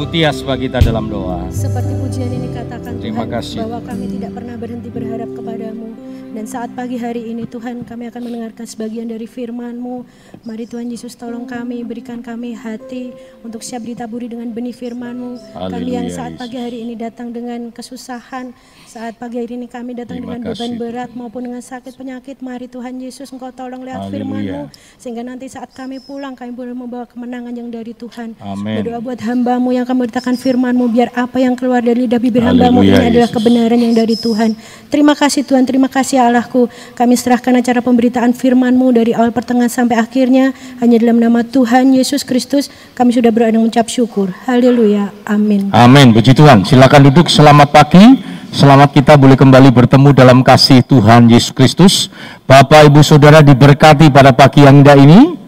Ibu Tia sebagai kita dalam doa. Seperti pujian ini katakan Terima Tuhan kasih. bahwa kami tidak pernah berhenti berharap kepadamu. Dan saat pagi hari ini Tuhan kami akan mendengarkan sebagian dari firman-Mu. Mari Tuhan Yesus tolong kami, berikan kami hati untuk siap ditaburi dengan benih firman-Mu. Kami yang Haleluya, saat pagi hari ini datang dengan kesusahan, saat pagi hari ini kami datang Terima dengan beban kasih, berat maupun dengan sakit penyakit. Mari Tuhan Yesus Engkau tolong Haleluya. firman-Mu sehingga nanti saat kami pulang kami boleh membawa kemenangan yang dari Tuhan. Amin. Berdoa buat hambamu yang akan memberitakan firman-Mu biar apa yang keluar dari lidah bibir hambamu Haleluya, ini adalah kebenaran yang dari Tuhan. Terima kasih Tuhan, terima kasih Allahku. Kami serahkan acara pemberitaan firman-Mu dari awal pertengahan sampai akhirnya. Hanya dalam nama Tuhan Yesus Kristus kami sudah dan mengucap syukur. Haleluya. Amin. Amin. Puji Tuhan. Silakan duduk. Selamat pagi. Selamat kita boleh kembali bertemu dalam kasih Tuhan Yesus Kristus. Bapak, Ibu, Saudara diberkati pada pagi yang indah ini.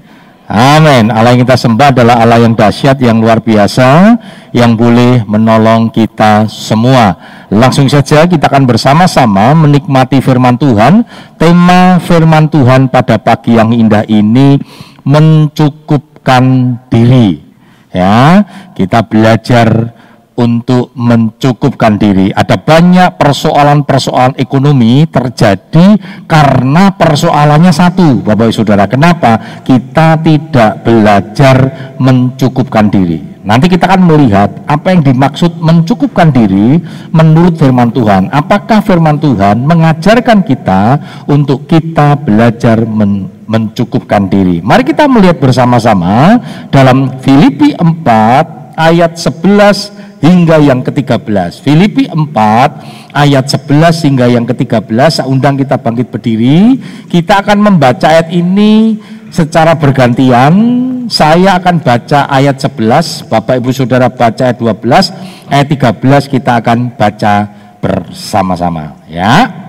Amin. Allah yang kita sembah adalah Allah yang dahsyat, yang luar biasa, yang boleh menolong kita semua. Langsung saja kita akan bersama-sama menikmati firman Tuhan. Tema firman Tuhan pada pagi yang indah ini mencukupkan diri. Ya, kita belajar untuk mencukupkan diri. Ada banyak persoalan-persoalan ekonomi terjadi karena persoalannya satu, Bapak Ibu Saudara. Kenapa? Kita tidak belajar mencukupkan diri. Nanti kita akan melihat apa yang dimaksud mencukupkan diri menurut firman Tuhan. Apakah firman Tuhan mengajarkan kita untuk kita belajar men- mencukupkan diri. Mari kita melihat bersama-sama dalam Filipi 4 ayat 11 hingga yang ke-13. Filipi 4 ayat 11 hingga yang ke-13. Saya undang kita bangkit berdiri. Kita akan membaca ayat ini secara bergantian. Saya akan baca ayat 11, Bapak Ibu Saudara baca ayat 12, ayat 13 kita akan baca bersama-sama ya.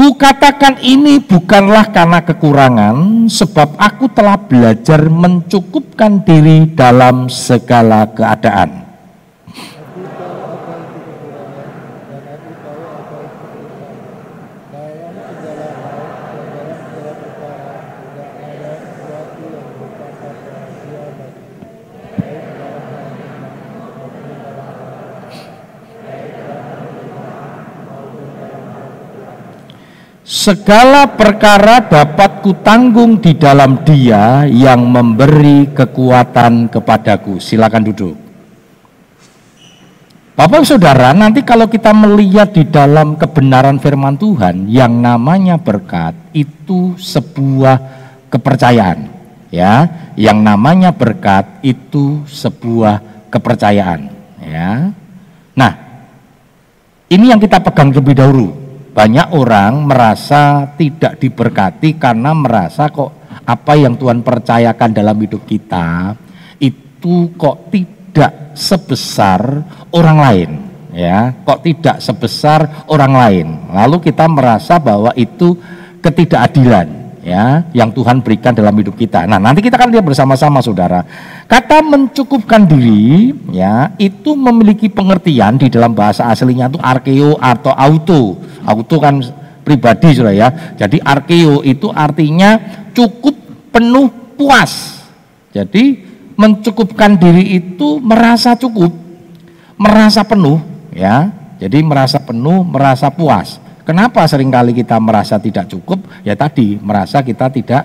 Kukatakan ini bukanlah karena kekurangan, sebab aku telah belajar mencukupkan diri dalam segala keadaan. Segala perkara dapat kutanggung di dalam Dia yang memberi kekuatan kepadaku. Silakan duduk. Bapak Saudara, nanti kalau kita melihat di dalam kebenaran firman Tuhan yang namanya berkat itu sebuah kepercayaan, ya. Yang namanya berkat itu sebuah kepercayaan, ya. Nah, ini yang kita pegang terlebih dahulu. Banyak orang merasa tidak diberkati karena merasa kok apa yang Tuhan percayakan dalam hidup kita itu kok tidak sebesar orang lain ya. Kok tidak sebesar orang lain. Lalu kita merasa bahwa itu ketidakadilan ya yang Tuhan berikan dalam hidup kita. Nah, nanti kita akan lihat bersama-sama Saudara. Kata mencukupkan diri ya itu memiliki pengertian di dalam bahasa aslinya itu arkeo atau auto. Auto kan pribadi Saudara ya. Jadi arkeo itu artinya cukup penuh puas. Jadi mencukupkan diri itu merasa cukup, merasa penuh ya. Jadi merasa penuh, merasa puas. Kenapa sering kali kita merasa tidak cukup? Ya tadi, merasa kita tidak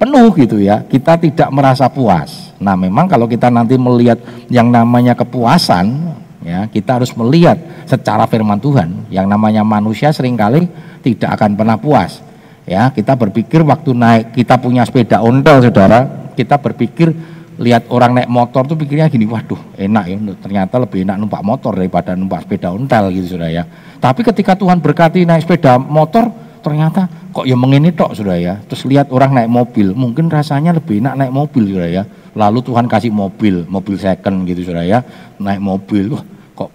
penuh gitu ya. Kita tidak merasa puas. Nah, memang kalau kita nanti melihat yang namanya kepuasan, ya, kita harus melihat secara firman Tuhan. Yang namanya manusia sering kali tidak akan pernah puas. Ya, kita berpikir waktu naik kita punya sepeda ontel Saudara, kita berpikir lihat orang naik motor tuh pikirnya gini, waduh enak ya, ternyata lebih enak numpak motor daripada numpak sepeda ontel gitu sudah ya. Tapi ketika Tuhan berkati naik sepeda motor, ternyata kok ya mengini tok sudah ya. Terus lihat orang naik mobil, mungkin rasanya lebih enak naik mobil sudah ya. Lalu Tuhan kasih mobil, mobil second gitu sudah ya, naik mobil, wah kok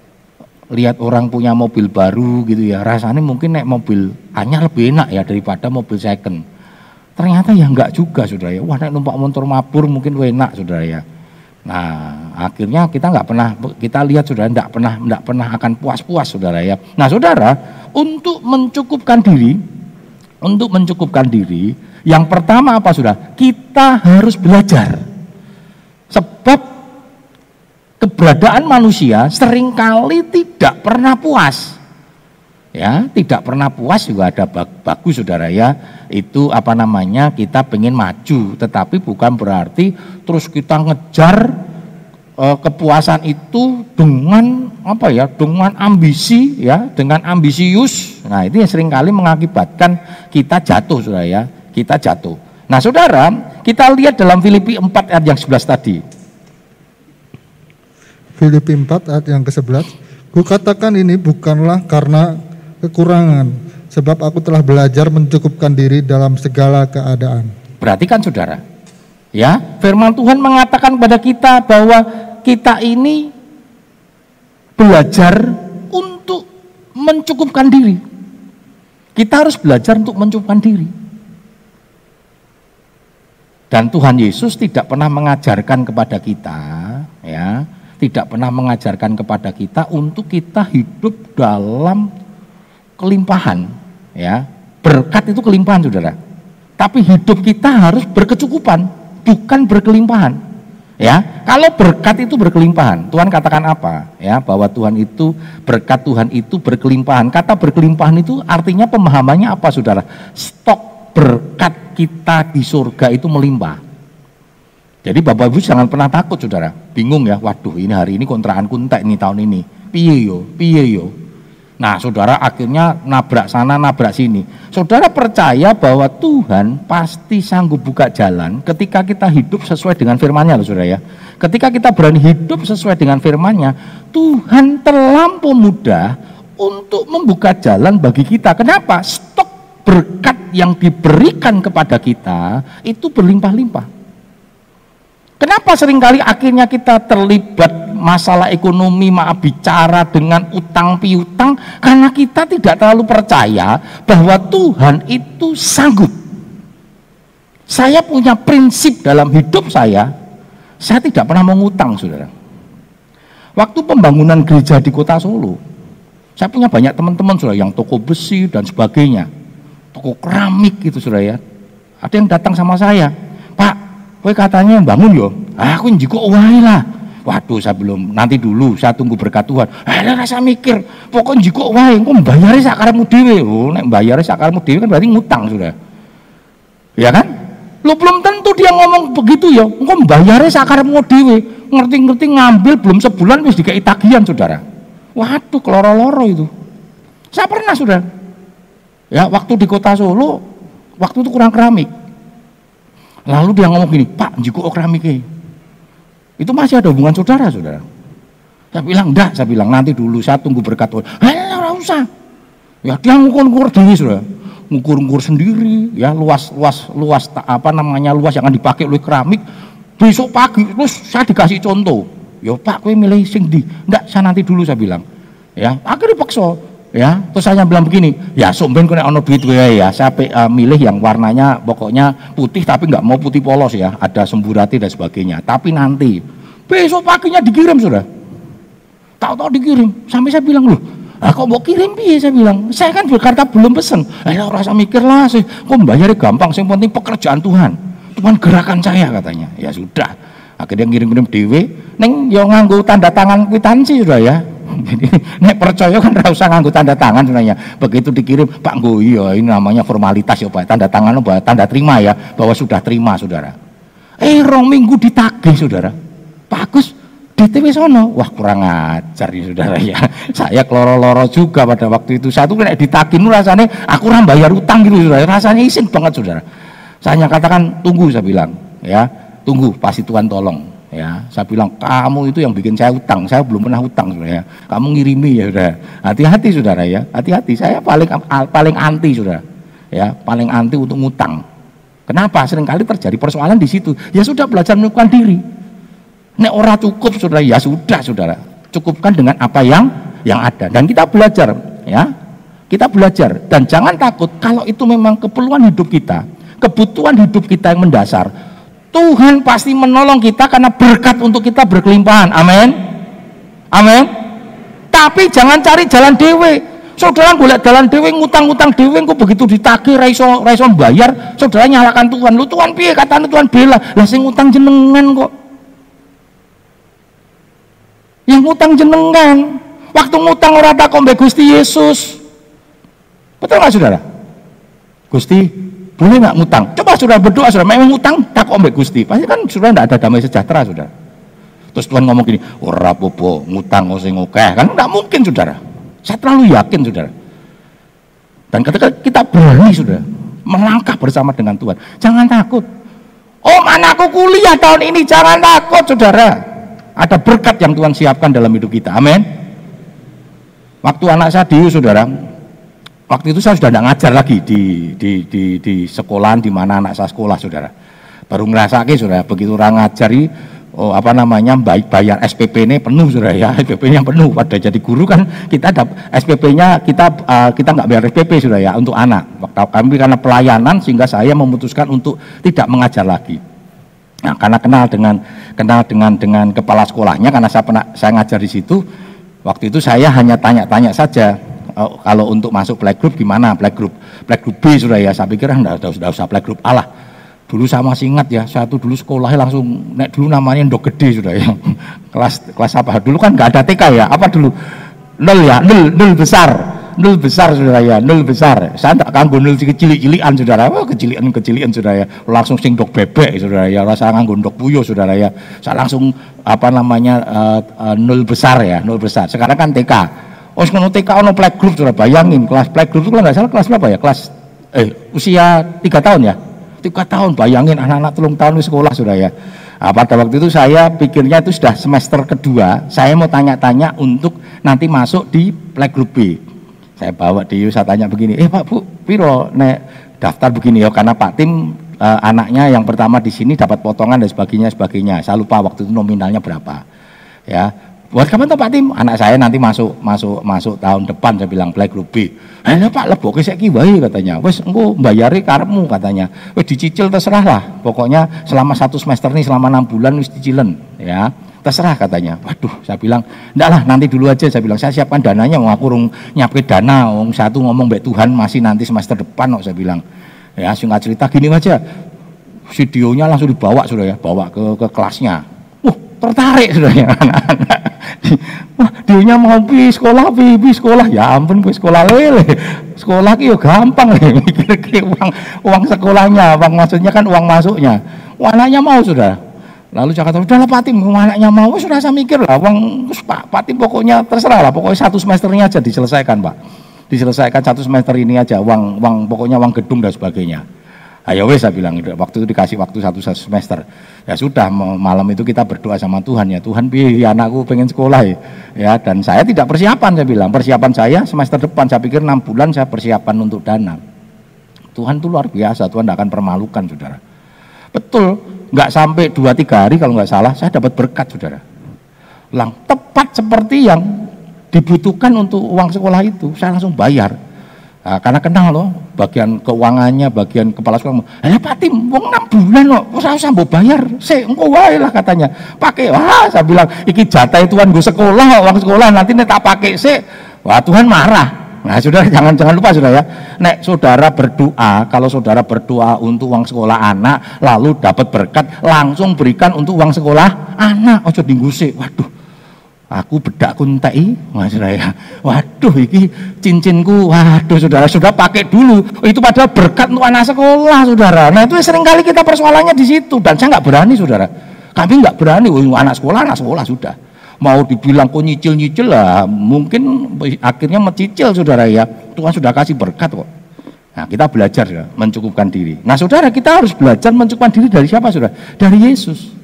lihat orang punya mobil baru gitu ya, rasanya mungkin naik mobil hanya lebih enak ya daripada mobil second. Ternyata ya enggak juga saudara ya. Wah naik numpak motor mabur mungkin enak saudara ya. Nah akhirnya kita enggak pernah kita lihat saudara enggak pernah enggak pernah akan puas-puas saudara ya. Nah saudara untuk mencukupkan diri untuk mencukupkan diri yang pertama apa saudara? Kita harus belajar. Sebab keberadaan manusia sering kali tidak pernah puas. Ya, tidak pernah puas juga ada bagus saudara ya. Itu apa namanya kita pengen maju, tetapi bukan berarti terus kita ngejar e, kepuasan itu dengan apa ya, dengan ambisi ya, dengan ambisius. Nah itu yang sering kali mengakibatkan kita jatuh saudara ya, kita jatuh. Nah saudara, kita lihat dalam Filipi 4 ayat yang 11 tadi. Filipi 4 ayat yang ke-11. Kukatakan ini bukanlah karena kekurangan, sebab aku telah belajar mencukupkan diri dalam segala keadaan. Perhatikan saudara, ya firman Tuhan mengatakan kepada kita bahwa kita ini belajar untuk mencukupkan diri. Kita harus belajar untuk mencukupkan diri. Dan Tuhan Yesus tidak pernah mengajarkan kepada kita, ya, tidak pernah mengajarkan kepada kita untuk kita hidup dalam kelimpahan ya. Berkat itu kelimpahan saudara. Tapi hidup kita harus berkecukupan bukan berkelimpahan ya. Kalau berkat itu berkelimpahan Tuhan katakan apa? Ya bahwa Tuhan itu berkat Tuhan itu berkelimpahan. Kata berkelimpahan itu artinya pemahamannya apa saudara? Stok berkat kita di surga itu melimpah. Jadi Bapak Ibu jangan pernah takut saudara. Bingung ya, waduh ini hari ini kontrakan kuntek nih tahun ini. Piye yo. Nah saudara akhirnya nabrak sana nabrak sini. Saudara percaya bahwa Tuhan pasti sanggup buka jalan ketika kita hidup sesuai dengan firmannya loh saudara ya. Ketika kita berani hidup sesuai dengan firmannya, Tuhan terlampau mudah untuk membuka jalan bagi kita. Kenapa? Stok berkat yang diberikan kepada kita itu berlimpah-limpah. Kenapa sering kali akhirnya kita terlibat masalah ekonomi, maaf bicara dengan utang piutang karena kita tidak terlalu percaya bahwa Tuhan itu sanggup. Saya punya prinsip dalam hidup saya, saya tidak pernah mengutang, saudara. Waktu pembangunan gereja di kota Solo, saya punya banyak teman-teman saudara yang toko besi dan sebagainya, toko keramik gitu saudara ya. Ada yang datang sama saya, Kowe katanya bangun yo. Ah, aku njiko wae lah. Waduh, saya belum. Nanti dulu, saya tunggu berkat Tuhan. Eh, rasa mikir. Pokoknya njiko wae, engko mbayare sakarepmu dhewe. Oh, nek mbayare sakarepmu dhewe kan berarti ngutang sudah. Ya kan? Lo belum tentu dia ngomong begitu ya. Engko mbayare sakarepmu dhewe. Ngerti-ngerti ngambil belum sebulan wis dikai tagihan, Saudara. Waduh, keloro-loro itu. Saya pernah, Saudara. Ya, waktu di kota Solo, waktu itu kurang keramik Lalu dia ngomong gini, Pak, jiko keramik itu masih ada hubungan saudara, saudara. Saya bilang, enggak, saya bilang, nanti dulu, saya tunggu berkat Tuhan. Eh, enggak usah. Ya, dia ngukur-ngukur diri, saudara. Ngukur-ngukur sendiri, ya, luas, luas, luas, apa namanya, luas yang dipakai oleh keramik. Besok pagi, terus saya dikasih contoh. Ya, Pak, kue milih sing di. Enggak, saya nanti dulu, saya bilang. Ya, akhirnya paksa ya terus saya bilang begini ya sumben kena ono duit gue ya. Saya uh, milih yang warnanya pokoknya putih tapi nggak mau putih polos ya. Ada semburati dan sebagainya. Tapi nanti besok paginya dikirim sudah tahu-tahu dikirim. Sampai saya bilang loh ah, kok mau kirim piye? Saya bilang saya kan berkata belum pesen. Eh rasa mikir lah sih. Kok bayarnya gampang yang penting pekerjaan Tuhan. Tuhan gerakan saya katanya. Ya sudah. Akhirnya ngirim-ngirim dewe neng yang nganggu tanda tangan kwitansi sudah ya jadi nek percaya kan ora usah nganggo tanda tangan sebenarnya. Begitu dikirim, Pak Nggo iya ini namanya formalitas ya Pak. Tanda tangan bahwa tanda terima ya, bahwa sudah terima Saudara. Eh rong minggu ditagih Saudara. Bagus DTW sono. Wah kurang ajar ya Saudara ya. Saya keloro-loro juga pada waktu itu. Satu nek ditagih rasanya aku ora bayar utang gitu Saudara. Rasanya isin banget Saudara. Saya katakan tunggu saya bilang ya. Tunggu pasti Tuhan tolong ya saya bilang kamu itu yang bikin saya utang saya belum pernah utang saudara ya. Kamu ngirimi ya sudah hati-hati saudara ya. Hati-hati saya paling paling anti saudara ya. Paling anti untuk ngutang. Kenapa? Seringkali terjadi persoalan di situ. Ya sudah belajar menyukupkan diri. Nek ora cukup saudara ya sudah saudara. Cukupkan dengan apa yang yang ada. Dan kita belajar ya. Kita belajar. Dan jangan takut kalau itu memang keperluan hidup kita kebutuhan hidup kita yang mendasar Tuhan pasti menolong kita karena berkat untuk kita berkelimpahan. Amin. Amin. Tapi jangan cari jalan dewe. Saudara golek jalan dewe ngutang-ngutang dewe kok begitu ditagih raiso raiso bayar, saudara nyalakan Tuhan. Lu Tuhan piye katanya Tuhan bela. Lah sing ngutang jenengan kok. Sing ngutang jenengan. Waktu ngutang ora mbek Gusti Yesus. Betul nggak saudara? Gusti, boleh nggak ngutang? Coba saudara berdoa, saudara memang ngutang tak mbek Gusti. Pasti kan saudara tidak ada damai sejahtera, saudara. Terus Tuhan ngomong gini, ora popo ngutang sing oke kan nggak mungkin saudara. Saya terlalu yakin saudara. Dan ketika kita berani saudara melangkah bersama dengan Tuhan, jangan takut. Oh anakku kuliah tahun ini, jangan takut saudara. Ada berkat yang Tuhan siapkan dalam hidup kita. Amin. Waktu anak saya diu saudara, waktu itu saya sudah tidak ngajar lagi di di di, di sekolahan di mana anak saya sekolah saudara. Baru ngerasa saudara, begitu orang ngajari oh apa namanya baik bayar SPP ini penuh sudah ya. SPP nya penuh. Pada jadi guru kan kita ada SPP nya kita uh, kita nggak bayar SPP sudah ya untuk anak. Waktu kami karena pelayanan sehingga saya memutuskan untuk tidak mengajar lagi. Nah karena kenal dengan kenal dengan dengan kepala sekolahnya karena saya pernah saya ngajar di situ waktu itu saya hanya tanya-tanya saja oh, kalau untuk masuk playgroup gimana playgroup playgroup B sudah ya saya pikir sudah sudah usah playgroup Allah Dulu saya masih ingat ya, saya tuh dulu sekolahnya langsung naik dulu namanya ndok gede sudah ya. kelas kelas apa? Dulu kan nggak ada TK ya, apa dulu? Nol ya, nol, nol besar. Nol besar sudah ya, nol besar. Saya tidak kanggo nol kecil-cilian saudara. Wah, kecilian-kecilian sudah ya. Langsung sing dok bebek saudara ya. Rasa nganggo ndok puyo saudara ya. Saya langsung apa namanya uh, uh, nol besar ya, nol besar. Sekarang kan TK. Oh, sekarang TK ono playgroup sudah bayangin kelas playgroup itu kalau nggak salah kelas berapa ya? Kelas eh usia tiga tahun ya? Tiga tahun bayangin anak-anak tulung tahun di sekolah sudah ya nah, pada waktu itu saya pikirnya itu sudah semester kedua saya mau tanya-tanya untuk nanti masuk di playgroup B. Saya bawa di saya tanya begini eh pak bu piro nek daftar begini ya? Karena pak tim eh, anaknya yang pertama di sini dapat potongan dan sebagainya sebagainya. Saya lupa waktu itu nominalnya berapa ya buat kapan Pak Tim? Anak saya nanti masuk masuk masuk tahun depan saya bilang play group B eh Pak lebok saya kiwai katanya. Wes engko bayari karmu katanya. Wes dicicil terserah lah. Pokoknya selama satu semester nih selama enam bulan wes dicilen ya. Terserah katanya. Waduh saya bilang enggak lah nanti dulu aja. Saya bilang saya siapkan dananya mau aku rung nyapke dana. Wong satu ngomong baik Tuhan masih nanti semester depan kok saya bilang. Ya singkat cerita gini aja. Videonya langsung dibawa sudah ya. Bawa ke ke kelasnya. Uh tertarik sudah ya anak-anak Wah, mau pi sekolah pi, pi sekolah. Ya ampun pi sekolah lele. Sekolah ki gampang nih mikir ki uang uang sekolahnya, uang maksudnya kan uang masuknya. Anaknya mau sudah. Lalu saya kata, udah lah Pak Tim, anaknya mau, sudah saya mikir lah, uang Pak, Pak Tim pokoknya terserah lah, pokoknya satu semesternya aja diselesaikan Pak. Diselesaikan satu semester ini aja, uang, uang pokoknya uang gedung dan sebagainya. Ayo wes saya bilang waktu itu dikasih waktu satu semester. Ya sudah malam itu kita berdoa sama Tuhan ya Tuhan bi anakku pengen sekolah ya. ya dan saya tidak persiapan saya bilang persiapan saya semester depan saya pikir enam bulan saya persiapan untuk dana. Tuhan itu luar biasa Tuhan tidak akan permalukan saudara. Betul nggak sampai dua tiga hari kalau nggak salah saya dapat berkat saudara. Lang tepat seperti yang dibutuhkan untuk uang sekolah itu saya langsung bayar Nah, karena kenal loh bagian keuangannya, bagian kepala sekolah. Eh Pak Tim, uang enam bulan loh, saya sambo bayar, saya engkau wae lah katanya. Pakai, wah saya bilang, iki jatah Tuhan gue sekolah, uang sekolah nanti nih tak pakai sih. Wah Tuhan marah. Nah saudara jangan jangan lupa saudara ya. Nek saudara berdoa, kalau saudara berdoa untuk uang sekolah anak, lalu dapat berkat, langsung berikan untuk uang sekolah anak. Ojo sih, waduh aku bedak kuntai mas saya waduh iki cincinku waduh saudara sudah pakai dulu. Itu padahal berkat untuk anak sekolah saudara. Nah itu sering kali kita persoalannya di situ dan saya nggak berani saudara. Kami nggak berani anak sekolah anak sekolah sudah. Mau dibilang kok nyicil nyicil lah mungkin akhirnya mencicil saudara ya. Tuhan sudah kasih berkat kok. Nah, kita belajar ya, mencukupkan diri. Nah, saudara, kita harus belajar mencukupkan diri dari siapa, saudara? Dari Yesus.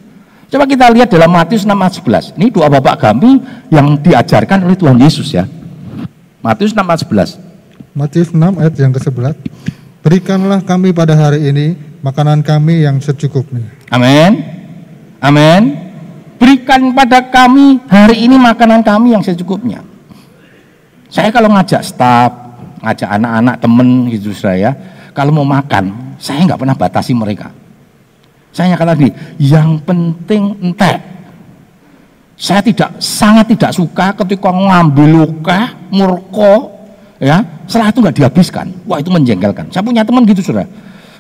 Coba kita lihat dalam Matius 6 ayat 11. Ini doa Bapak kami yang diajarkan oleh Tuhan Yesus ya. Matius 6 ayat 11. Matius 6 ayat yang ke-11. Berikanlah kami pada hari ini makanan kami yang secukupnya. Amin. Amin. Berikan pada kami hari ini makanan kami yang secukupnya. Saya kalau ngajak staf, ngajak anak-anak temen gitu saya, kalau mau makan, saya nggak pernah batasi mereka. Saya kata lagi, yang penting entek. Saya tidak sangat tidak suka ketika ngambil luka, murko, ya, setelah itu nggak dihabiskan. Wah itu menjengkelkan. Saya punya teman gitu sudah.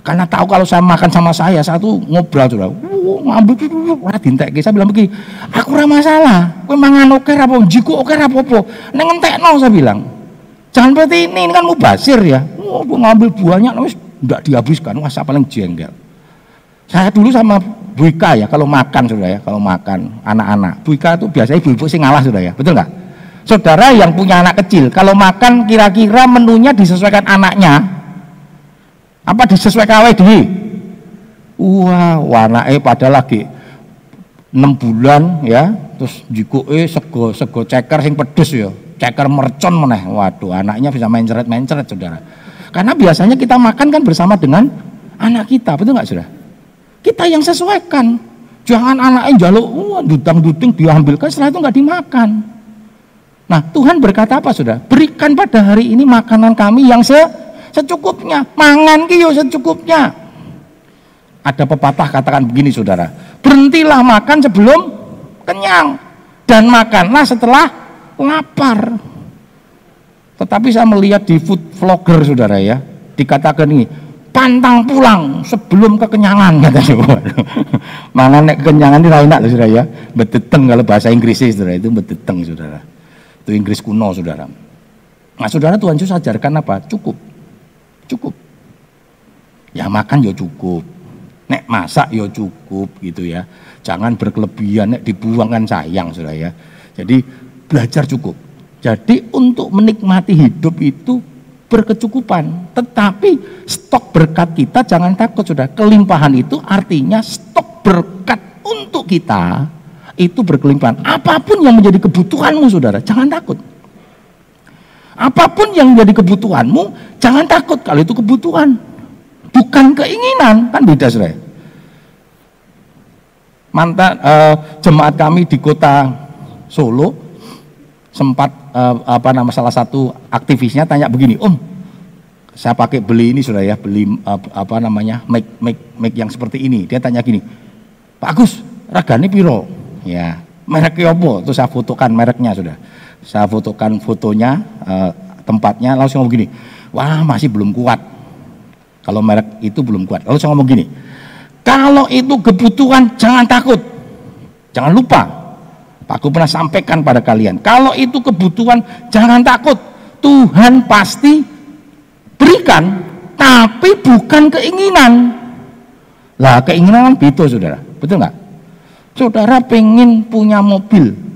Karena tahu kalau saya makan sama saya, satu ngobrol sudah. ngambil ora dintek saya bilang begini, aku ora masalah. Kowe mangan oke apa jiku oke apa apa. Ning saya bilang. Jangan seperti ini, ini kan mubasir ya. Oh, ngambil buahnya wis enggak dihabiskan, wah saya paling jengkel. Saya dulu sama Bu Ika ya, kalau makan sudah ya, kalau makan anak-anak. Bu Ika itu biasanya ibu-ibu sih ngalah sudah ya, betul nggak? Saudara yang punya anak kecil, kalau makan kira-kira menunya disesuaikan anaknya, apa disesuaikan awake dhewe? Wah, warnanya pada lagi enam bulan ya, terus eh sego sego ceker sing pedes ya, ceker mercon meneh. Waduh, anaknya bisa ceret, Saudara. Karena biasanya kita makan kan bersama dengan anak kita, betul nggak Saudara? Kita yang sesuaikan. Jangan anaknya jaluk, wah dutang-duting diambilkan setelah itu nggak dimakan. Nah, Tuhan berkata apa, Saudara? Berikan pada hari ini makanan kami yang se secukupnya. Mangan ki yo secukupnya. Ada pepatah katakan begini saudara, berhentilah makan sebelum kenyang dan makanlah setelah lapar. Tetapi saya melihat di food vlogger saudara ya, dikatakan ini pantang pulang sebelum kekenyangan katanya. Mangan nek kekenyangan ini enak loh saudara ya. Beteteng kalau bahasa Inggris saudara itu beteteng saudara. Itu Inggris kuno saudara. Nah saudara Tuhan Yesus ajarkan apa? Cukup cukup. Ya makan ya cukup. Nek masak ya cukup gitu ya. Jangan berkelebihan, nek dibuang kan sayang sudah ya. Jadi belajar cukup. Jadi untuk menikmati hidup itu berkecukupan. Tetapi stok berkat kita jangan takut sudah. Kelimpahan itu artinya stok berkat untuk kita itu berkelimpahan. Apa pun yang menjadi kebutuhanmu saudara, jangan takut. Apa pun yang menjadi kebutuhanmu, jangan takut kalau itu kebutuhan. Bukan keinginan, kan beda saudara. Mantan uh, jemaat kami di kota Solo sempat uh, apa nama salah satu aktivisnya tanya begini, Om, saya pakai beli ini sudah ya, beli uh, apa namanya mic mic mic yang seperti ini. Dia tanya gini, Pak Agus, ragani piro? Ya, mereknya apa? Terus saya fotokan mereknya sudah saya fotokan fotonya uh, tempatnya saya ngomong gini wah masih belum kuat kalau merek itu belum kuat lalu saya ngomong gini kalau itu kebutuhan jangan takut jangan lupa aku pernah sampaikan pada kalian kalau itu kebutuhan jangan takut Tuhan pasti berikan tapi bukan keinginan lah keinginan kan beda saudara betul nggak saudara pengen punya mobil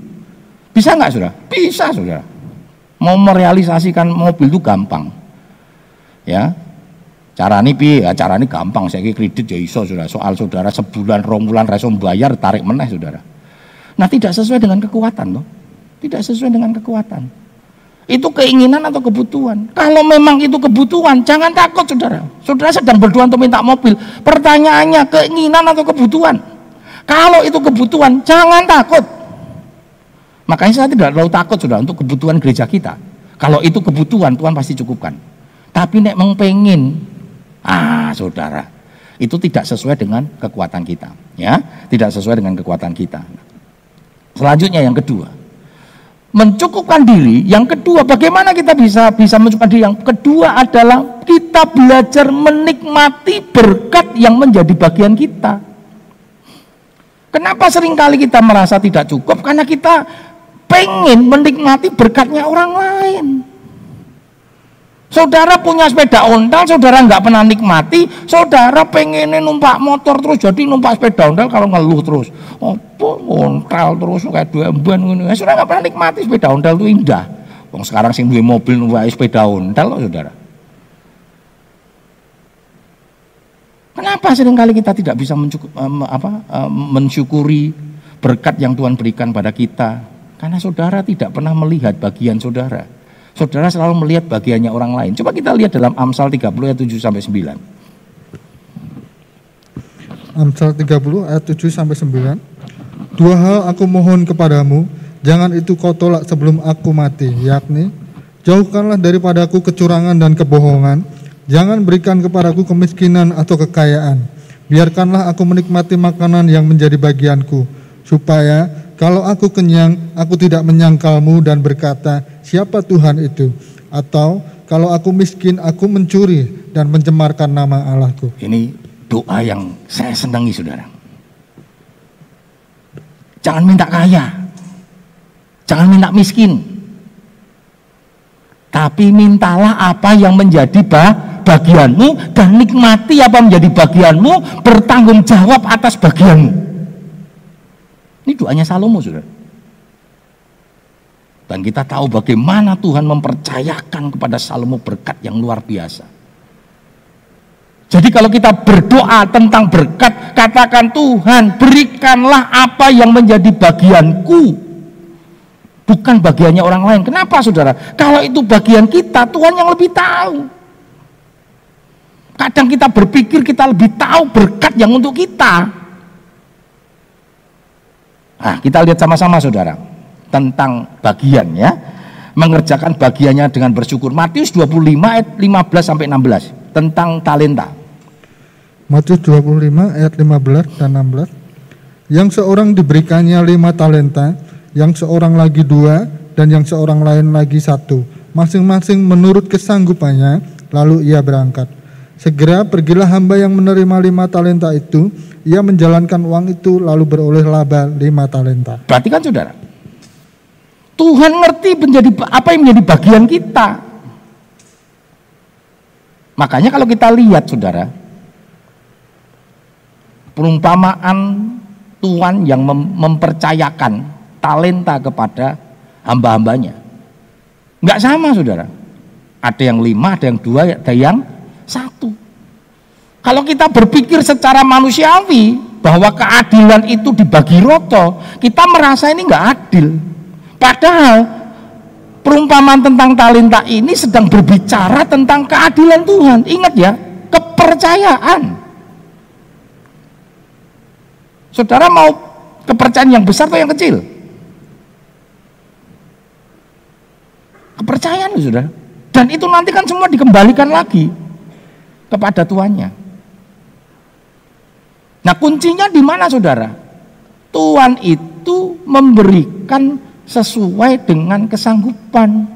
bisa nggak sudah? Bisa sudah. Mau merealisasikan mobil itu gampang. Ya, cara ini pi, ya, cara ini gampang. Saya kredit ya iso sudah. Soal saudara sebulan, rombulan, resom bayar, tarik meneh saudara. Nah tidak sesuai dengan kekuatan loh. Tidak sesuai dengan kekuatan. Itu keinginan atau kebutuhan. Kalau memang itu kebutuhan, jangan takut saudara. Saudara sedang berdoa untuk minta mobil. Pertanyaannya keinginan atau kebutuhan. Kalau itu kebutuhan, jangan takut. Makanya saya tidak terlalu takut sudah untuk kebutuhan gereja kita. Kalau itu kebutuhan Tuhan pasti cukupkan. Tapi nek mengpengin, ah saudara, itu tidak sesuai dengan kekuatan kita, ya, tidak sesuai dengan kekuatan kita. Selanjutnya yang kedua, mencukupkan diri. Yang kedua, bagaimana kita bisa bisa mencukupkan diri? Yang kedua adalah kita belajar menikmati berkat yang menjadi bagian kita. Kenapa sering kali kita merasa tidak cukup? Karena kita pengen menikmati berkatnya orang lain. Saudara punya sepeda ontel, saudara nggak pernah nikmati, saudara pengen numpak motor terus jadi numpak sepeda ontel kalau ngeluh terus. Apa ontel terus kayak dua emban ini. Ya, saudara nggak pernah nikmati sepeda ontel itu indah. Wong sekarang sing duwe mobil numpak sepeda ontel loh saudara. Kenapa sering kali kita tidak bisa mencukup, um, apa, um, mensyukuri berkat yang Tuhan berikan pada kita? Karena saudara tidak pernah melihat bagian saudara. Saudara selalu melihat bagiannya orang lain. Coba kita lihat dalam Amsal 30 ayat 7 sampai 9. Amsal 30 ayat 7 sampai 9. Dua hal aku mohon kepadamu, jangan itu kau tolak sebelum aku mati, yakni jauhkanlah daripadaku kecurangan dan kebohongan, jangan berikan kepadaku kemiskinan atau kekayaan. Biarkanlah aku menikmati makanan yang menjadi bagianku, supaya kalau aku kenyang, aku tidak menyangkalmu dan berkata, siapa Tuhan itu? Atau Kalau aku miskin, aku mencuri dan mencemarkan nama Allahku. Ini doa yang saya senangi saudara. Jangan minta kaya. Jangan minta miskin. Tapi mintalah apa yang menjadi bagianmu dan nikmati apa menjadi bagianmu, bertanggung jawab atas bagianmu. Ini doanya Salomo, Saudara. Dan kita tahu bagaimana Tuhan mempercayakan kepada Salomo berkat yang luar biasa. Jadi kalau kita berdoa tentang berkat, katakan Tuhan, berikanlah apa yang menjadi bagianku. Bukan bagiannya orang lain. Kenapa saudara? Kalau itu bagian kita, Tuhan yang lebih tahu. Kadang kita berpikir kita lebih tahu berkat yang untuk kita. Nah, kita lihat sama-sama saudara tentang bagian ya. Mengerjakan bagiannya dengan bersyukur. Matius 25 ayat 15 sampai 16 tentang talenta. Matius 25 ayat 15 dan 16 yang seorang diberikannya lima talenta yang seorang lagi dua dan yang seorang lain lagi satu. Masing-masing menurut kesanggupannya lalu ia berangkat segera pergilah hamba yang menerima lima talenta itu ia menjalankan uang itu lalu beroleh laba lima talenta berarti kan saudara Tuhan ngerti menjadi apa yang menjadi bagian kita. Makanya kalau kita lihat saudara, perumpamaan Tuhan yang mem mempercayakan talenta kepada hamba-hambanya. Enggak sama saudara. Ada yang lima, ada yang dua, ada yang. Kalau kita berpikir secara manusiawi bahwa keadilan itu dibagi roto, kita merasa ini enggak adil. Padahal perumpamaan tentang talenta ini sedang berbicara tentang keadilan Tuhan. Ingat ya, kepercayaan. Saudara mau kepercayaan yang besar atau yang kecil? Kepercayaan sudah. Dan itu nanti kan semua dikembalikan lagi kepada tuannya. Nah kuncinya di mana saudara? Tuhan itu memberikan sesuai dengan kesanggupan.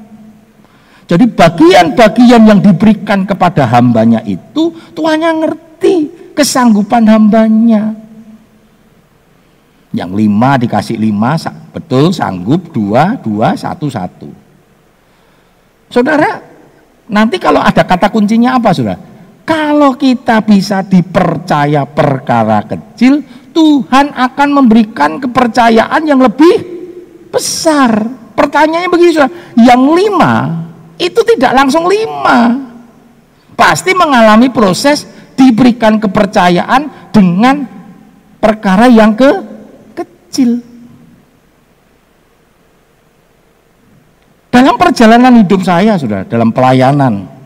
Jadi bagian-bagian yang diberikan kepada hambanya itu Tuhan yang ngerti kesanggupan hambanya. Yang lima dikasih lima, betul sanggup dua, dua, satu, satu. Saudara, nanti kalau ada kata kuncinya apa saudara? Kalau kita bisa dipercaya perkara kecil, Tuhan akan memberikan kepercayaan yang lebih besar. Pertanyaannya begini sudah, yang lima itu tidak langsung lima. Pasti mengalami proses diberikan kepercayaan dengan perkara yang ke kecil. Dalam perjalanan hidup saya sudah dalam pelayanan.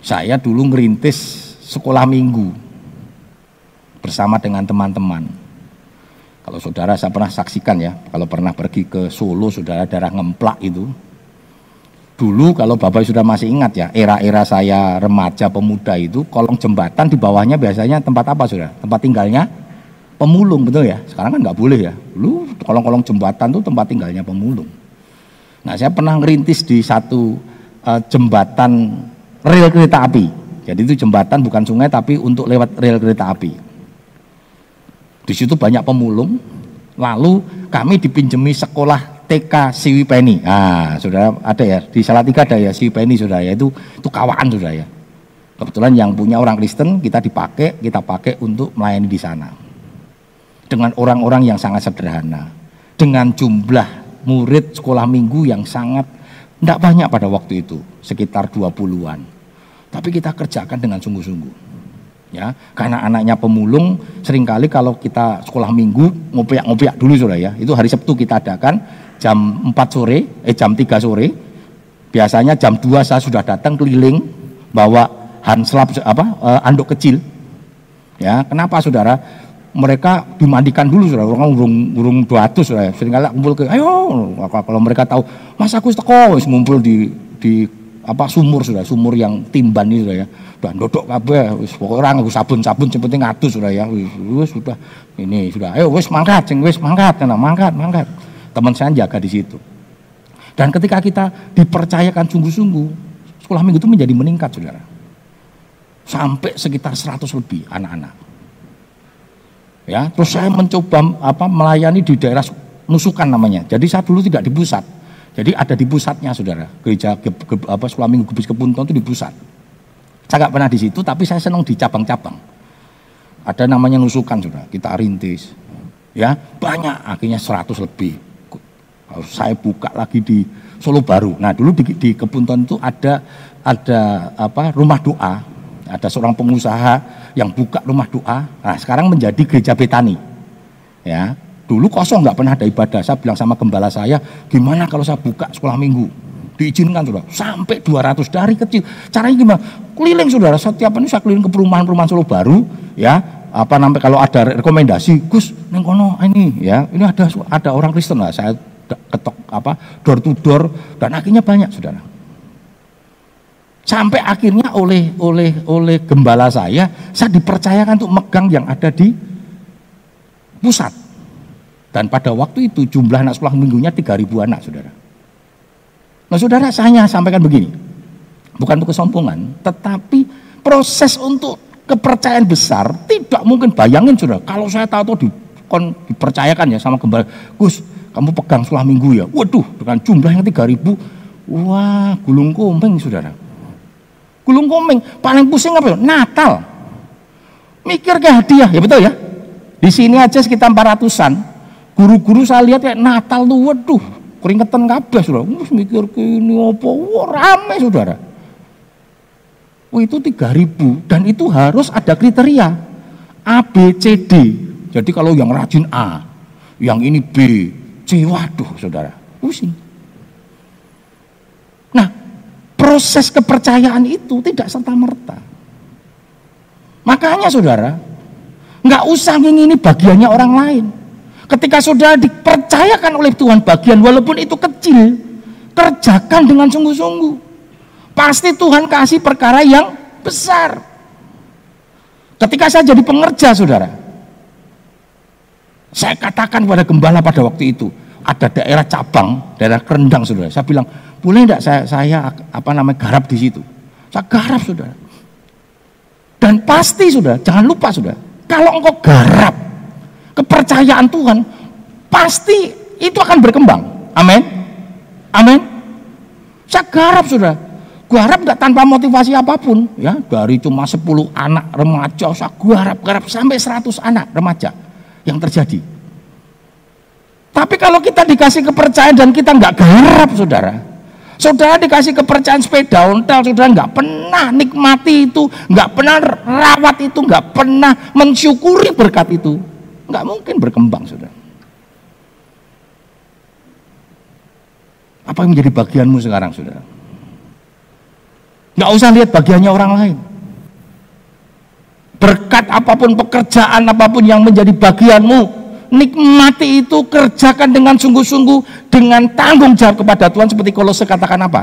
Saya dulu ngerintis sekolah minggu bersama dengan teman-teman kalau saudara saya pernah saksikan ya, kalau pernah pergi ke Solo, saudara darah ngemplak itu. Dulu kalau Bapak sudah masih ingat ya, era-era saya remaja pemuda itu, kolong jembatan di bawahnya biasanya tempat apa saudara? Tempat tinggalnya pemulung betul ya. Sekarang kan nggak boleh ya. Lu kolong-kolong jembatan tuh tempat tinggalnya pemulung. Nah saya pernah ngerintis di satu uh, jembatan rel kereta api. Jadi itu jembatan bukan sungai tapi untuk lewat rel kereta api. Di situ banyak pemulung. Lalu kami dipinjemi sekolah TK Siwi Peni. Ah, saudara ada ya di Salatiga ada ya Siwi Peni saudara ya itu itu kawan saudara ya. Kebetulan yang punya orang Kristen kita dipakai kita pakai untuk melayani di sana. Dengan orang-orang yang sangat sederhana. Dengan jumlah murid sekolah minggu yang sangat tidak banyak pada waktu itu, sekitar 20-an. Tapi kita kerjakan dengan sungguh-sungguh ya. Karena anaknya pemulung sering kali kalau kita sekolah minggu ngopiak-ngopiak dulu sudah ya. Itu hari Sabtu kita adakan jam 4 sore eh jam 3 sore. Biasanya jam 2 saya sudah datang keliling bawa hanslap apa eh, anduk kecil ya. Kenapa saudara mereka dimandikan dulu saudara orang urung urung 200 saudara sering kali kumpul ke ayo kalau mereka tahu mas aku teko ngumpul di di apa sumur sudah. Sumur yang timban ini sudah ya. Dan dodok kabeh. Wis orang nganggo sabun-sabun penting ngatus sudah ya. Wis sudah. Ini sudah. Ayo wis mangkat sing wis mangkat karena mangkat mangkat. Teman saya jaga di situ. Dan ketika kita dipercayakan sungguh-sungguh, sekolah minggu itu menjadi meningkat, saudara. Sampai sekitar 100 lebih anak-anak. Ya, terus saya mencoba apa melayani di daerah nusukan namanya. Jadi saya dulu tidak di pusat. Jadi ada di pusatnya, saudara. Gereja ge, ge, apa sekolah minggu Gebis Kepunton itu di pusat. Saya nggak pernah di situ, tapi saya senang di cabang-cabang. Ada namanya nusukan, saudara. Kita rintis, ya banyak akhirnya 100 lebih saya buka lagi di Solo Baru nah dulu di, di Kepunton itu ada ada apa rumah doa ada seorang pengusaha yang buka rumah doa. Nah sekarang menjadi gereja Betani ya dulu kosong nggak pernah ada ibadah. Saya bilang sama gembala saya gimana kalau saya buka sekolah minggu? Diizinkan saudara. Sampai 200 dari kecil. Caranya gimana? Keliling saudara. Setiap ini saya keliling ke perumahan-perumahan Solo Baru ya. Apa namanya kalau ada rekomendasi Gus neng kono ini ya. Ini ada ada orang Kristen lah. Saya ketok apa door to door dan akhirnya banyak saudara sampai akhirnya oleh oleh oleh gembala saya saya dipercayakan untuk megang yang ada di pusat. Dan pada waktu itu jumlah anak sekolah minggunya 3000 anak saudara. Nah saudara saya sampaikan begini. Bukan untuk kesombongan tetapi proses untuk kepercayaan besar tidak mungkin. Bayangin sudah kalau saya tahu di, kon, dipercayakan ya sama gembala Gus kamu pegang setelah minggu ya? Waduh dengan jumlah yang 3000 wah gulung komeng saudara gulung komeng paling pusing apa ya? Natal. Mikir ke hadiah ya betul ya? Di sini aja sekitar 400an guru-guru saya lihat kayak Natal tuh waduh keringetan kabeh saudara. Mikir ke ini apa? Wah rame saudara. Oh itu 3000 dan itu harus ada kriteria. A, B, C, D. Jadi kalau yang rajin A, yang ini B, C, waduh saudara, pusing. Nah, proses kepercayaan itu tidak serta merta. Makanya saudara, nggak usah ngingini bagiannya orang lain. Ketika saudara dipercayakan oleh Tuhan bagian walaupun itu kecil, kerjakan dengan sungguh-sungguh. Pasti Tuhan kasih perkara yang besar. Ketika saya jadi pengerja, saudara, saya katakan pada gembala pada waktu itu, ada daerah cabang, daerah kerendang, saudara. Saya bilang, boleh tidak saya, saya apa namanya garap di situ? Saya garap, saudara. Dan pasti, saudara, jangan lupa, saudara, kalau engkau garap kepercayaan Tuhan, pasti itu akan berkembang. Amin. Amin. Saya garap, saudara. Gua harap nggak tanpa motivasi apa pun, ya dari cuma 10 anak remaja, saya gua harap garap sampai 100 anak remaja yang terjadi. Kalau kita dikasih kepercayaan dan kita nggak garap, saudara, saudara dikasih kepercayaan sepeda ontel, saudara nggak pernah nikmati itu, nggak pernah rawat itu, nggak pernah mensyukuri berkat itu, nggak mungkin berkembang, saudara. Apa yang menjadi bagianmu sekarang, saudara? Nggak usah lihat bagiannya orang lain. Berkat apa pun, pekerjaan apa pun yang menjadi bagianmu, nikmati itu, kerjakan dengan sungguh-sungguh, dengan tanggung jawab kepada Tuhan seperti saya katakan apa?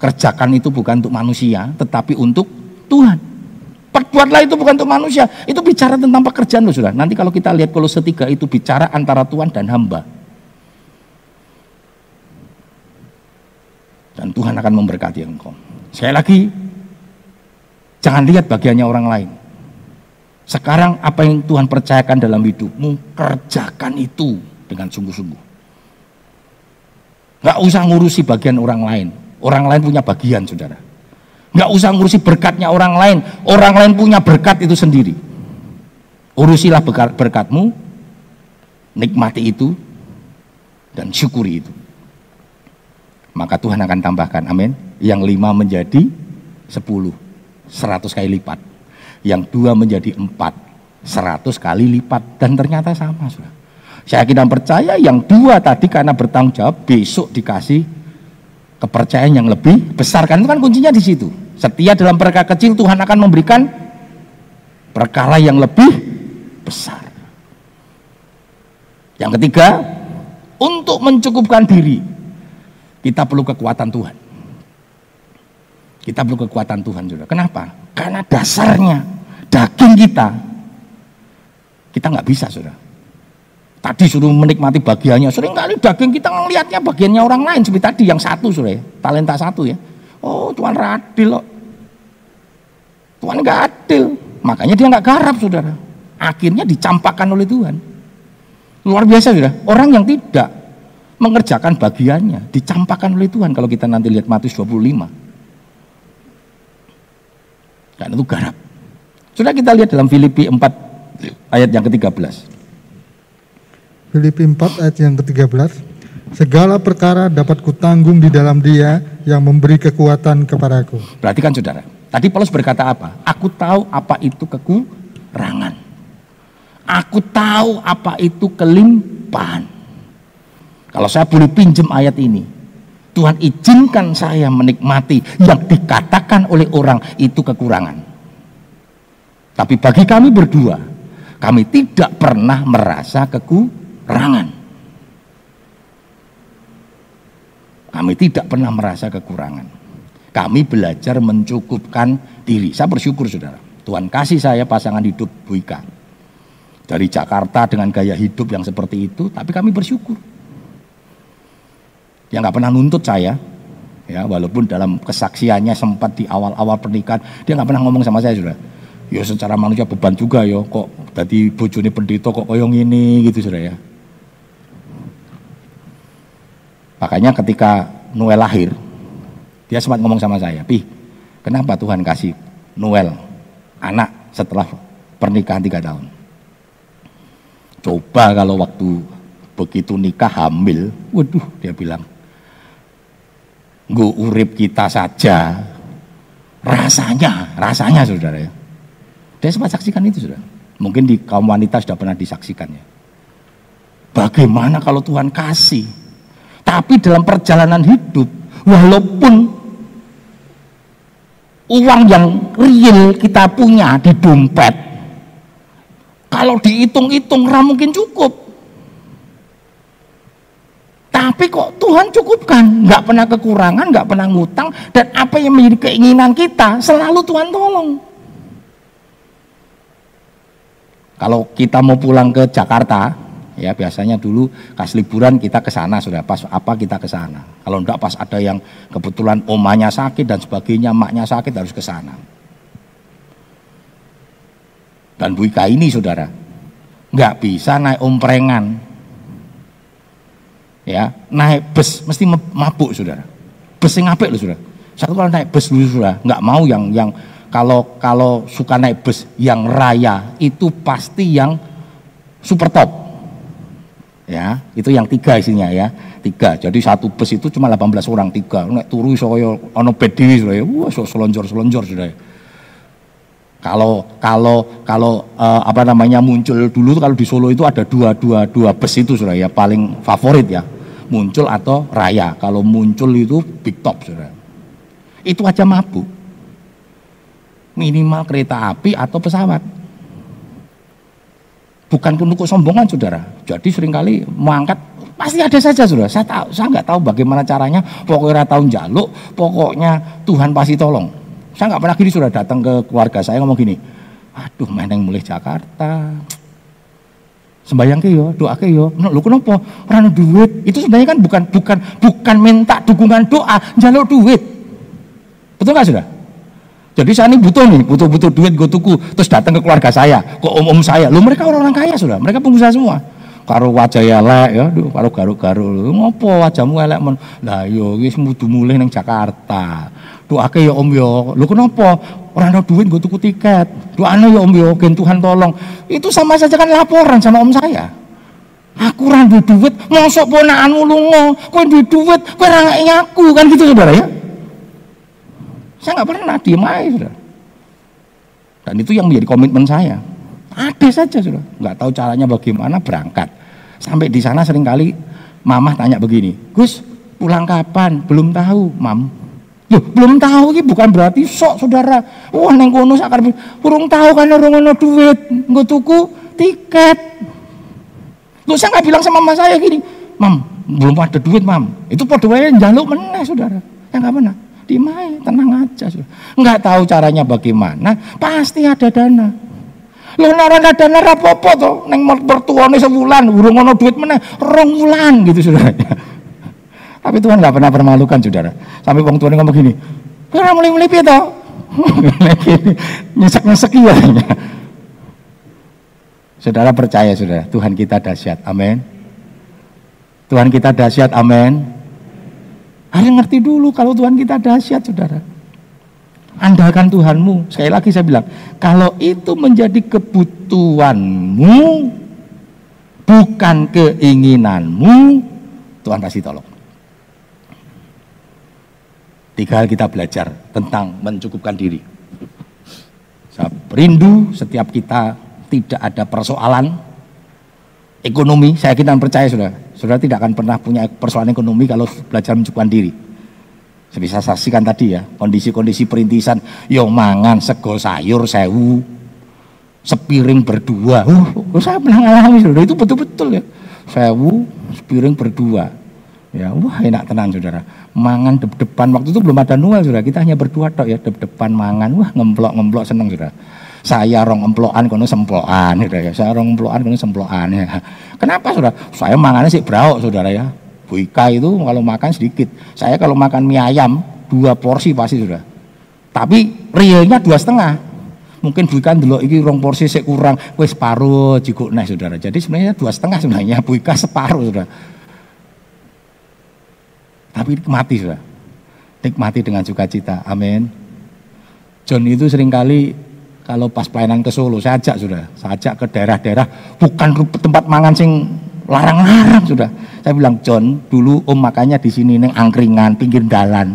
Kerjakan itu bukan untuk manusia, tetapi untuk Tuhan. Perbuatlah itu bukan untuk manusia, itu bicara tentang pekerjaan loh sudah. Nanti kalau kita lihat kalau setiga itu bicara antara Tuhan dan hamba. dan Tuhan akan memberkati engkau. Sekali lagi, jangan lihat bagiannya orang lain. Sekarang apa yang Tuhan percayakan dalam hidupmu, kerjakan itu dengan sungguh-sungguh. Gak usah ngurusi bagian orang lain. Orang lain punya bagian, saudara. Gak usah ngurusi berkatnya orang lain. Orang lain punya berkat itu sendiri. Urusilah berkatmu, nikmati itu, dan syukuri itu maka Tuhan akan tambahkan amin yang lima menjadi sepuluh seratus kali lipat yang dua menjadi empat seratus kali lipat dan ternyata sama sudah saya kita percaya yang dua tadi karena bertanggung jawab besok dikasih kepercayaan yang lebih besar. Kan itu kan kuncinya di situ. Setia dalam perkara kecil Tuhan akan memberikan perkara yang lebih besar. Yang ketiga untuk mencukupkan diri kita perlu kekuatan Tuhan. Kita perlu kekuatan Tuhan juga. Kenapa? Karena dasarnya daging kita kita nggak bisa sudah. Tadi suruh menikmati bagiannya. Sering kali daging kita ngelihatnya bagiannya orang lain seperti tadi yang satu sudah talenta satu ya. Oh Tuhan radil loh. Tuhan nggak adil. Makanya dia nggak garap saudara. Akhirnya dicampakkan oleh Tuhan. Luar biasa sudah. Orang yang tidak mengerjakan bagiannya dicampakkan oleh Tuhan kalau kita nanti lihat Matius 25. Karena itu garap. Sudah kita lihat dalam Filipi 4 ayat yang ke-13. Filipi 4 ayat yang ke-13. Segala perkara dapat kutanggung di dalam dia yang memberi kekuatan kepadaku. Berarti kan saudara, tadi Paulus berkata apa? Aku tahu apa itu kekurangan. Aku tahu apa itu kelimpahan. Kalau saya boleh pinjam ayat ini, Tuhan izinkan saya menikmati yang dikatakan oleh orang itu kekurangan. Tapi bagi kami berdua, kami tidak pernah merasa kekurangan. Kami tidak pernah merasa kekurangan. Kami belajar mencukupkan diri. Saya bersyukur saudara. Tuhan kasih saya pasangan hidup Bu Ika. Dari Jakarta dengan gaya hidup yang seperti itu, tapi kami bersyukur. Yang nggak pernah nuntut saya, ya walaupun dalam kesaksiannya sempat di awal-awal pernikahan dia nggak pernah ngomong sama saya sudah. Ya secara manusia beban juga yo, kok tadi bojone pendeta kok koyong ini gitu sudah ya. Makanya ketika Noel lahir, dia sempat ngomong sama saya, Pi, kenapa Tuhan kasih Noel anak setelah pernikahan tiga tahun? Coba kalau waktu begitu nikah hamil, waduh dia bilang, gue urip kita saja, rasanya, rasanya saudara ya. Dia sempat saksikan itu sudah. Mungkin di kaum wanita sudah pernah disaksikannya. Bagaimana kalau Tuhan kasih tapi dalam perjalanan hidup, walaupun uang yang real kita punya di dompet, kalau dihitung-hitung mungkin cukup. Tapi kok Tuhan cukupkan, nggak pernah kekurangan, nggak pernah ngutang, dan apa yang menjadi keinginan kita selalu Tuhan tolong. Kalau kita mau pulang ke Jakarta, ya biasanya dulu kas liburan kita ke sana sudah pas apa kita ke sana. Kalau enggak pas ada yang kebetulan omanya sakit dan sebagainya maknya sakit harus ke sana. Dan Bu Ika ini saudara nggak bisa naik omprengan ya naik bus mesti mabuk saudara. Bus yang loh saudara. Satu kalau naik bus dulu sudah nggak mau yang yang kalau kalau suka naik bus yang raya itu pasti yang super top. Ya itu yang tiga isinya ya. Tiga. Jadi satu bus itu cuma 18 orang tiga. Nek turu soyo ono bedi sudah ya. Wah so selonjor selonjor sudah kalau kalau kalau uh, apa namanya muncul dulu kalau di Solo itu ada dua dua dua bus itu sudah ya paling favorit ya muncul atau raya kalau muncul itu big top sudah itu aja mabuk minimal kereta api atau pesawat bukan pendukung sombongan saudara. Jadi sering kali mengangkat pasti ada saja saudara. Saya tahu, saya nggak tahu bagaimana caranya. Pokoknya tahun jaluk, pokoknya Tuhan pasti tolong. Saya nggak pernah gini sudah datang ke keluarga saya ngomong gini, aduh yang mulai Jakarta, sembayang ke yo, doa ke yo. No, lu kenapa? Orang duit. Itu sebenarnya kan bukan bukan bukan minta dukungan doa, jaluk duit. Betul nggak sudah? Jadi saya ini butuh nih, butuh-butuh duit gue tuku, terus datang ke keluarga saya, ke om-om saya. Lu mereka orang-orang kaya sudah, mereka pengusaha semua. Karo wajah ya elek ya, duh, karo garuk-garuk. Ngopo wajahmu elek men? Lah yo wis mudu mulih ning Jakarta. Doake ya Om yo. Lu kenapa? Orang ada duit gue tuku tiket. Doane ya Om gen Tuhan tolong. Itu sama saja kan laporan sama om saya. Aku ora duit, mosok ponakanmu kowe duwe duit, kowe ora aku kan gitu saudara ya. Saya nggak pernah diem aja sudah. Dan itu yang menjadi komitmen saya. Ada saja sudah, nggak tahu caranya bagaimana berangkat. Sampai di sana sering kali mamah tanya begini, Gus pulang kapan? Belum tahu, mam. Loh, belum tahu ini bukan berarti sok saudara. Wah neng kono sakar burung tahu kan orang ono duit, nggak tuku tiket. Loh saya nggak bilang sama mama saya gini, mam belum ada duit mam. Itu podoanya jaluk mana saudara, yang nggak mana dimai tenang aja nggak tahu caranya bagaimana pasti ada dana nek ora ada apa-apa to, ning mertuane sebulan, urung ono duit meneh, rong wulan gitu saudara. Tapi Tuhan nggak pernah permalukan saudara. Sampai wong tuane ngomong gini, "Ora mulai-mulai piye to?" Nyesek-nyesek ya. Saudara percaya saudara, Tuhan kita dahsyat. Amin. Tuhan kita dahsyat. Amin. Harus ngerti dulu kalau Tuhan kita dahsyat, saudara. Andalkan Tuhanmu. Sekali lagi saya bilang, kalau itu menjadi kebutuhanmu, bukan keinginanmu, Tuhan pasti tolong. Tiga hal kita belajar tentang mencukupkan diri. Saya rindu setiap kita tidak ada persoalan ekonomi. Saya yakin dan percaya sudah, sudah tidak akan pernah punya persoalan ekonomi kalau belajar mencukupkan diri. Saya bisa saksikan tadi ya, kondisi-kondisi perintisan, yo mangan sego sayur sewu, sepiring berdua. Uh, saya pernah ngalami saudara, itu betul-betul ya. Sewu, sepiring berdua. Ya, wah enak tenang saudara. Mangan dep-depan, waktu itu belum ada Noel saudara, kita hanya berdua tok ya, dep-depan mangan, wah ngemplok-ngemplok seneng saudara. Saya rong emplokan kono semplokan saudara ya. Saya rong emplokan kono semplokan ya. Kenapa saudara? Saya mangannya sih brauk saudara ya. Bu Ika itu kalau makan sedikit. Saya kalau makan mie ayam dua porsi pasti sudah. Tapi realnya dua setengah. Mungkin Bu Ika dulu ini rong porsi saya kurang, wes separuh jikuk nah saudara. Jadi sebenarnya dua setengah sebenarnya Bu Ika separuh sudah. Tapi nikmati sudah. Nikmati dengan sukacita. Amin. John itu sering kali kalau pas pelayanan ke Solo saya ajak sudah, saya ajak ke daerah-daerah bukan tempat mangan sing larang-larang sudah. Saya bilang John, dulu om makanya di sini neng angkringan pinggir dalan.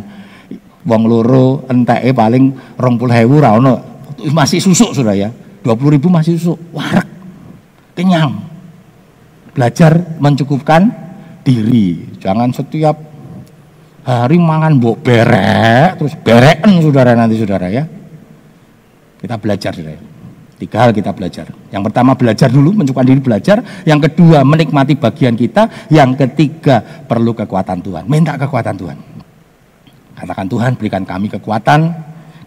Wong loro enteke paling rong puluh hewu rano masih susuk sudah ya. Dua puluh ribu masih susuk, warak, kenyang. Belajar mencukupkan diri. Jangan setiap hari mangan bok berek, terus bereken saudara nanti saudara ya. Kita belajar saudara. Tiga hal kita belajar. Yang pertama belajar dulu, mencukupkan diri belajar. Yang kedua menikmati bagian kita. Yang ketiga perlu kekuatan Tuhan. Minta kekuatan Tuhan. Katakan Tuhan berikan kami kekuatan,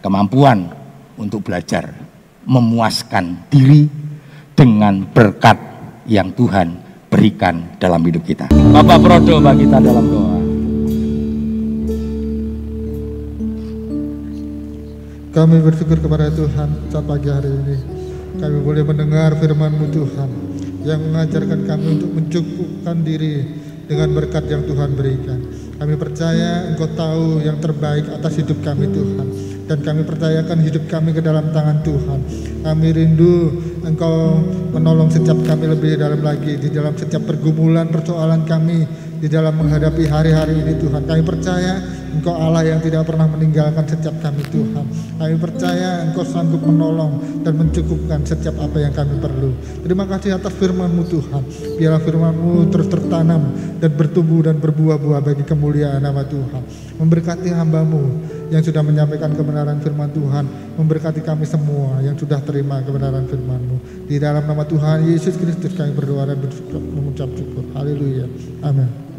kemampuan untuk belajar. Memuaskan diri dengan berkat yang Tuhan berikan dalam hidup kita. Bapak berdoa kita dalam doa. Kami bersyukur kepada Tuhan saat pagi hari ini kami boleh mendengar firman-Mu Tuhan yang mengajarkan kami untuk mencukupkan diri dengan berkat yang Tuhan berikan. Kami percaya Engkau tahu yang terbaik atas hidup kami Tuhan dan kami percayakan hidup kami ke dalam tangan Tuhan. Kami rindu Engkau menolong setiap kami lebih dalam lagi di dalam setiap pergumulan persoalan kami di dalam menghadapi hari-hari ini Tuhan. Kami percaya Engkau Allah yang tidak pernah meninggalkan setiap kami Tuhan. Kami percaya Engkau sanggup menolong dan mencukupkan setiap apa yang kami perlu. Terima kasih atas firman-Mu Tuhan. Biarlah firman-Mu terus tertanam dan bertumbuh dan berbuah-buah bagi kemuliaan nama Tuhan. Memberkati hamba-Mu yang sudah menyampaikan kebenaran firman Tuhan. Memberkati kami semua yang sudah terima kebenaran firman-Mu. Di dalam nama Tuhan Yesus Kristus kami berdoa dan bersyukur, mengucap syukur. Haleluya. Amin.